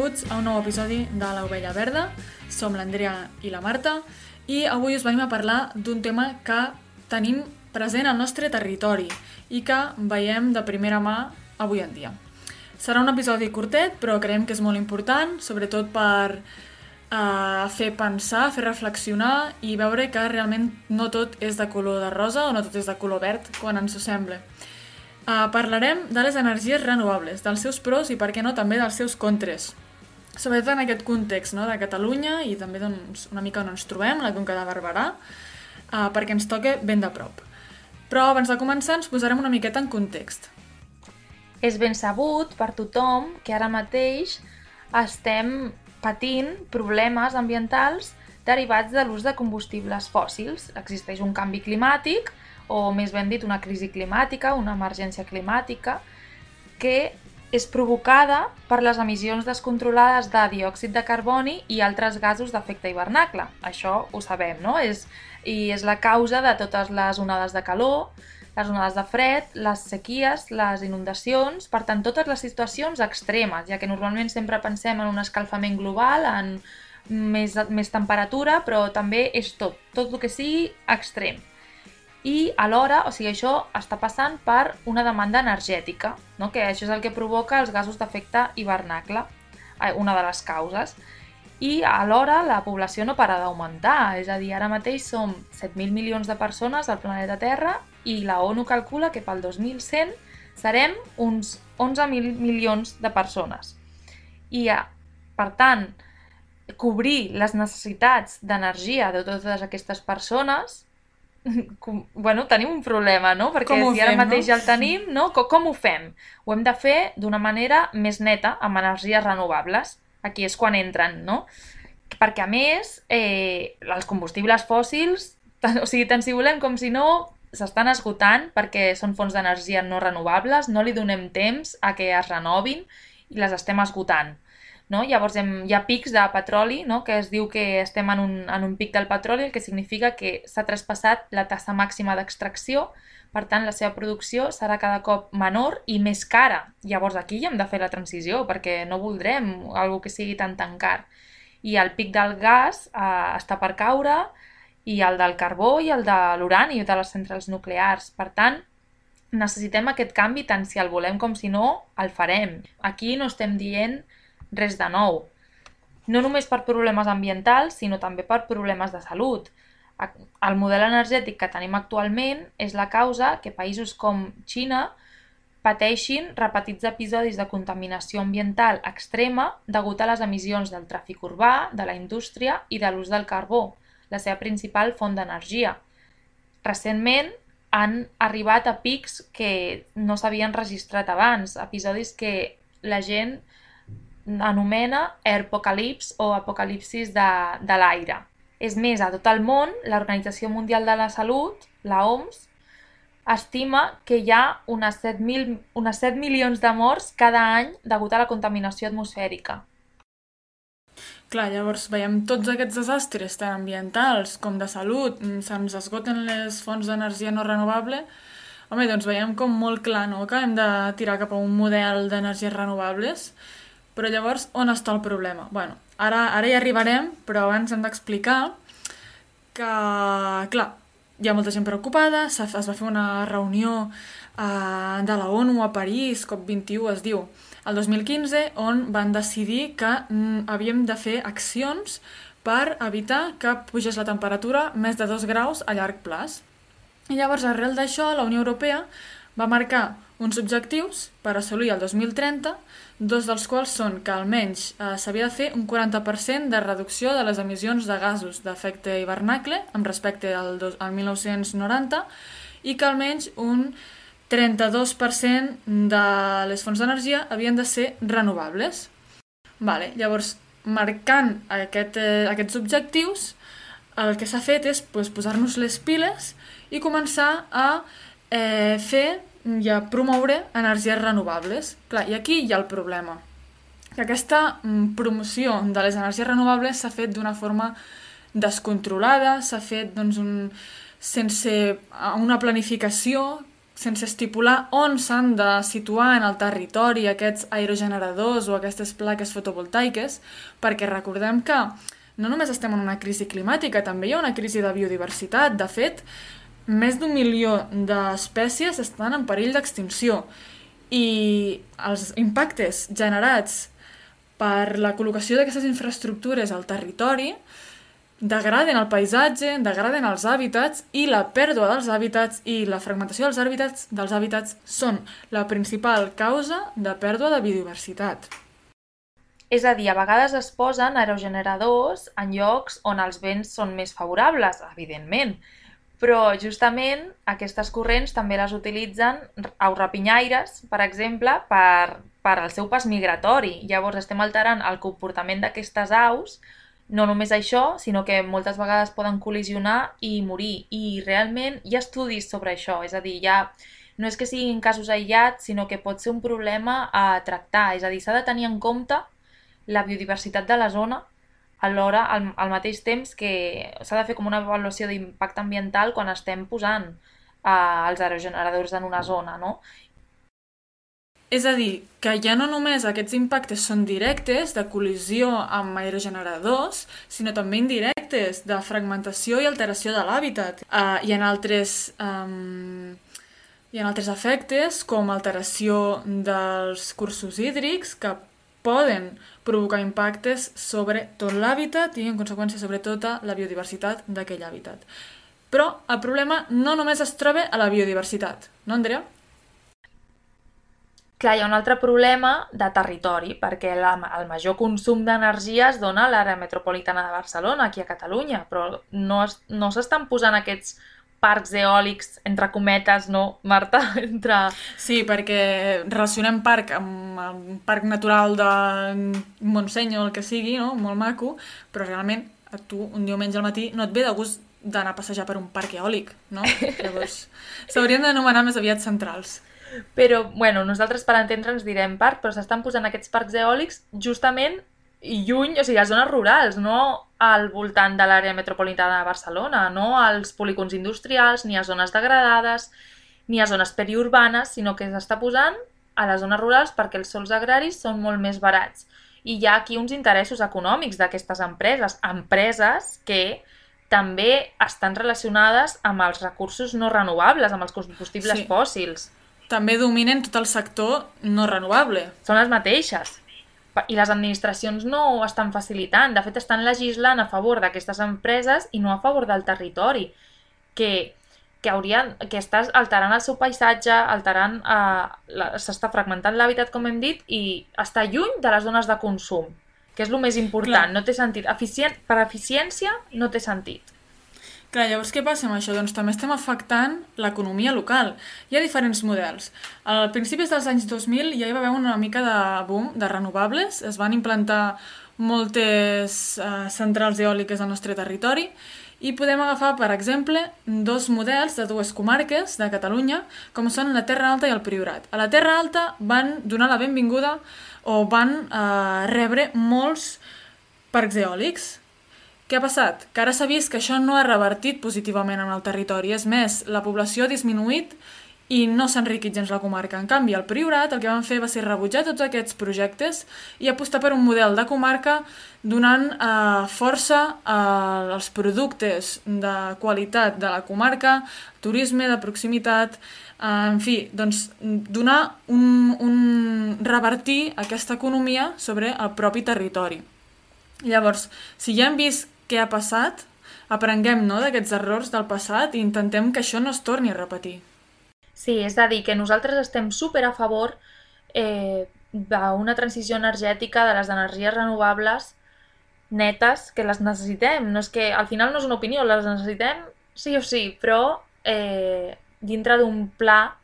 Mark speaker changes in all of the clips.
Speaker 1: Benvinguts a un nou episodi de l'Ovella Verda. Som l'Andrea i la Marta i avui us venim a parlar d'un tema que tenim present al nostre territori i que veiem de primera mà avui en dia. Serà un episodi curtet, però creiem que és molt important, sobretot per uh, fer pensar, fer reflexionar i veure que realment no tot és de color de rosa o no tot és de color verd quan ens ho sembla. Uh, parlarem de les energies renovables, dels seus pros i, per què no, també dels seus contres. Sobretot en aquest context no? de Catalunya i també doncs, una mica on ens trobem, la Conca de Barberà, uh, perquè ens toca ben de prop. Però abans de començar ens posarem una miqueta en context.
Speaker 2: És ben sabut per tothom que ara mateix estem patint problemes ambientals derivats de l'ús de combustibles fòssils. Existeix un canvi climàtic, o més ben dit una crisi climàtica, una emergència climàtica, que és provocada per les emissions descontrolades de diòxid de carboni i altres gasos d'efecte hivernacle. Això ho sabem, no? És, I és la causa de totes les onades de calor, les onades de fred, les sequies, les inundacions, per tant, totes les situacions extremes, ja que normalment sempre pensem en un escalfament global, en més, més temperatura, però també és tot, tot el que sigui extrem i alhora, o sigui, això està passant per una demanda energètica, no? que això és el que provoca els gasos d'efecte hivernacle, eh, una de les causes. I alhora la població no para d'augmentar, és a dir, ara mateix som 7.000 milions de persones al planeta Terra i la ONU calcula que pel 2100 serem uns 11.000 milions de persones. I, per tant, cobrir les necessitats d'energia de totes aquestes persones com, bueno, tenim un problema, no? Perquè si ara fem, mateix no? ja el tenim, no? Com, com ho fem? Ho hem de fer d'una manera més neta, amb energies renovables. Aquí és quan entren, no? Perquè, a més, eh, els combustibles fòssils, tant, o sigui, tant si volem com si no, s'estan esgotant perquè són fonts d'energia no renovables, no li donem temps a que es renovin i les estem esgotant. No? Llavors hem, hi ha pics de petroli, no? que es diu que estem en un, en un pic del petroli, el que significa que s'ha traspassat la tassa màxima d'extracció, per tant la seva producció serà cada cop menor i més cara. Llavors aquí ja hem de fer la transició, perquè no voldrem algo que sigui tan tan car. I el pic del gas eh, està per caure, i el del carbó i el de l'urani de les centrals nuclears. Per tant, necessitem aquest canvi tant si el volem com si no, el farem. Aquí no estem dient res de nou. No només per problemes ambientals, sinó també per problemes de salut. El model energètic que tenim actualment és la causa que països com Xina pateixin repetits episodis de contaminació ambiental extrema degut a les emissions del tràfic urbà, de la indústria i de l'ús del carbó, la seva principal font d'energia. Recentment han arribat a pics que no s'havien registrat abans, episodis que la gent anomena Airpocalypse o apocalipsis de, de l'aire. És més, a tot el món, l'Organització Mundial de la Salut, la OMS, estima que hi ha unes 7, mil, unes 7 milions de morts cada any degut a la contaminació atmosfèrica.
Speaker 1: Clar, llavors veiem tots aquests desastres, tant ambientals com de salut, mm, se'ns esgoten les fonts d'energia no renovable, home, doncs veiem com molt clar no? que hem de tirar cap a un model d'energies renovables però llavors, on està el problema? Bueno, ara, ara hi arribarem, però abans hem d'explicar que, clar, hi ha molta gent preocupada, es va fer una reunió eh, de la ONU a París, COP21 es diu, el 2015, on van decidir que mm, havíem de fer accions per evitar que pugés la temperatura més de 2 graus a llarg plaç. I llavors, arrel d'això, la Unió Europea va marcar uns objectius per assolir el 2030, dos dels quals són que almenys eh, s'havia de fer un 40% de reducció de les emissions de gasos d'efecte hivernacle amb respecte al, dos, al 1990 i que almenys un 32% de les fonts d'energia havien de ser renovables. Vale, llavors, marcant aquest, eh, aquests objectius, el que s'ha fet és pues, posar-nos les piles i començar a eh, fer i a promoure energies renovables. Clar, i aquí hi ha el problema. Que aquesta mm, promoció de les energies renovables s'ha fet d'una forma descontrolada, s'ha fet doncs, un, sense una planificació, sense estipular on s'han de situar en el territori aquests aerogeneradors o aquestes plaques fotovoltaiques, perquè recordem que no només estem en una crisi climàtica, també hi ha una crisi de biodiversitat. De fet, més d'un milió d'espècies estan en perill d'extinció i els impactes generats per la col·locació d'aquestes infraestructures al territori degraden el paisatge, degraden els hàbitats i la pèrdua dels hàbitats i la fragmentació dels hàbitats, dels hàbitats són la principal causa de pèrdua de biodiversitat.
Speaker 2: És a dir, a vegades es posen aerogeneradors en llocs on els vents són més favorables, evidentment, però justament aquestes corrents també les utilitzen aus rapinyaires, per exemple, per, per al seu pas migratori. Llavors estem alterant el comportament d'aquestes aus, no només això, sinó que moltes vegades poden col·lisionar i morir. I realment hi ha estudis sobre això, és a dir, ja no és que siguin casos aïllats, sinó que pot ser un problema a tractar, és a dir, s'ha de tenir en compte la biodiversitat de la zona alhora al, al mateix temps que s'ha de fer com una avaluació d'impacte ambiental quan estem posant eh, els aerogeneradors en una zona, no?
Speaker 1: És a dir, que ja no només aquests impactes són directes de col·lisió amb aerogeneradors, sinó també indirectes de fragmentació i alteració de l'hàbitat. Uh, hi ha altres... Um, hi ha altres efectes, com alteració dels cursos hídrics, que poden provocar impactes sobre tot l'hàbitat i, en conseqüència, sobre tota la biodiversitat d'aquell hàbitat. Però el problema no només es troba a la biodiversitat, no, Andrea?
Speaker 2: Clar, hi ha un altre problema de territori, perquè la, el major consum d'energia es dona a l'àrea metropolitana de Barcelona, aquí a Catalunya, però no, es, no s'estan posant aquests parcs eòlics, entre cometes, no, Marta? Entre...
Speaker 1: Sí, perquè relacionem parc amb un parc natural de Montseny o el que sigui, no? molt maco, però realment a tu un diumenge al matí no et ve de gust d'anar a passejar per un parc eòlic, no? Llavors, s'haurien d'anomenar més aviat centrals.
Speaker 2: Però, bueno, nosaltres per entendre'ns direm parc, però s'estan posant aquests parcs eòlics justament lluny, o sigui, a zones rurals, no al voltant de l'àrea metropolitana de Barcelona, no als polígons industrials, ni a zones degradades, ni a zones periurbanes, sinó que s'està posant a les zones rurals perquè els sols agraris són molt més barats. I hi ha aquí uns interessos econòmics d'aquestes empreses, empreses que també estan relacionades amb els recursos no renovables, amb els combustibles sí. fòssils.
Speaker 1: També dominen tot el sector no renovable.
Speaker 2: Són les mateixes i les administracions no ho estan facilitant. De fet, estan legislant a favor d'aquestes empreses i no a favor del territori, que, que, haurien, que estàs alterant el seu paisatge, alterant, eh, s'està fragmentant l'hàbitat, com hem dit, i està lluny de les zones de consum, que és el més important. Clar. No té sentit. Eficient, per eficiència no té sentit.
Speaker 1: Clar, llavors què passa amb això? Doncs també estem afectant l'economia local. Hi ha diferents models. Al principis dels anys 2000 ja hi va haver una mica de boom de renovables, es van implantar moltes uh, centrals eòliques al nostre territori i podem agafar, per exemple, dos models de dues comarques de Catalunya, com són la Terra Alta i el Priorat. A la Terra Alta van donar la benvinguda o van uh, rebre molts parcs eòlics, què ha passat? Que ara s'ha vist que això no ha revertit positivament en el territori. És més, la població ha disminuït i no s'ha enriquit gens la comarca. En canvi, el Priorat el que van fer va ser rebutjar tots aquests projectes i apostar per un model de comarca donant eh, força eh, als productes de qualitat de la comarca, turisme de proximitat, eh, en fi, doncs donar un, un revertir aquesta economia sobre el propi territori. Llavors, si ja hem vist què ha passat, aprenguem no, d'aquests errors del passat i intentem que això no es torni a repetir.
Speaker 2: Sí, és a dir, que nosaltres estem super a favor eh, d'una transició energètica de les energies renovables netes, que les necessitem. No és que al final no és una opinió, les necessitem sí o sí, però eh, dintre d'un pla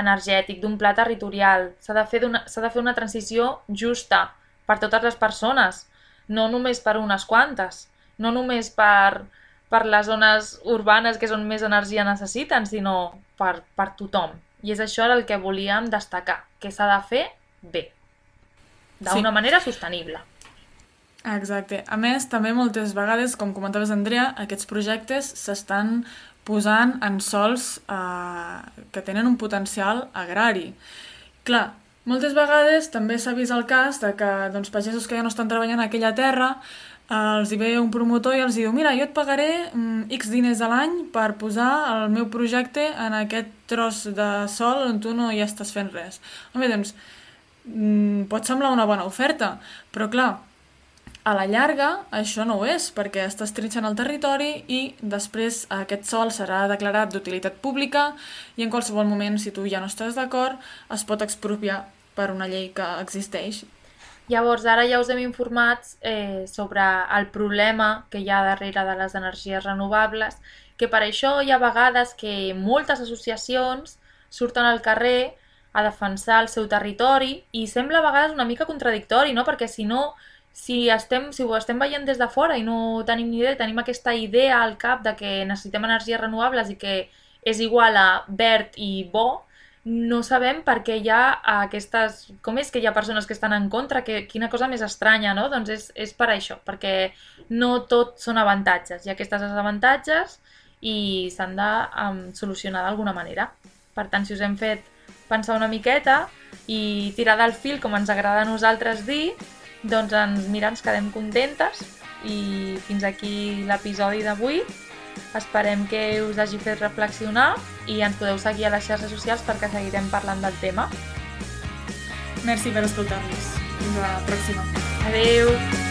Speaker 2: energètic, d'un pla territorial. S'ha de, fer de fer una transició justa per totes les persones, no només per unes quantes no només per, per les zones urbanes que són més energia necessiten, sinó per, per tothom. I és això el que volíem destacar, que s'ha de fer bé, d'una sí. manera sostenible.
Speaker 1: Exacte. A més, també moltes vegades, com comentaves Andrea, aquests projectes s'estan posant en sols eh, que tenen un potencial agrari. Clar, moltes vegades també s'ha vist el cas de que doncs, pagesos que ja no estan treballant aquella terra els hi ve un promotor i els diu mira, jo et pagaré mm, X diners a l'any per posar el meu projecte en aquest tros de sol on tu no hi estàs fent res. Home, doncs, mm, pot semblar una bona oferta, però clar, a la llarga, això no ho és, perquè estàs trinxant el territori i després aquest sol serà declarat d'utilitat pública i en qualsevol moment, si tu ja no estàs d'acord, es pot expropiar per una llei que existeix.
Speaker 2: Llavors, ara ja us hem informat eh, sobre el problema que hi ha darrere de les energies renovables, que per això hi ha vegades que moltes associacions surten al carrer a defensar el seu territori i sembla a vegades una mica contradictori, no? perquè si no si, estem, si ho estem veient des de fora i no tenim ni idea, tenim aquesta idea al cap de que necessitem energies renovables i que és igual a verd i bo, no sabem per què hi ha aquestes... Com és que hi ha persones que estan en contra? Que, quina cosa més estranya, no? Doncs és, és per això, perquè no tot són avantatges. Hi ha aquestes desavantatges i s'han de um, solucionar d'alguna manera. Per tant, si us hem fet pensar una miqueta i tirar del fil, com ens agrada a nosaltres dir, doncs ens, mira, ens quedem contentes i fins aquí l'episodi d'avui. Esperem que us hagi fet reflexionar i ens podeu seguir a les xarxes socials perquè seguirem parlant del tema.
Speaker 1: Merci per escoltar-nos. Fins a la pròxima.
Speaker 2: Adeu!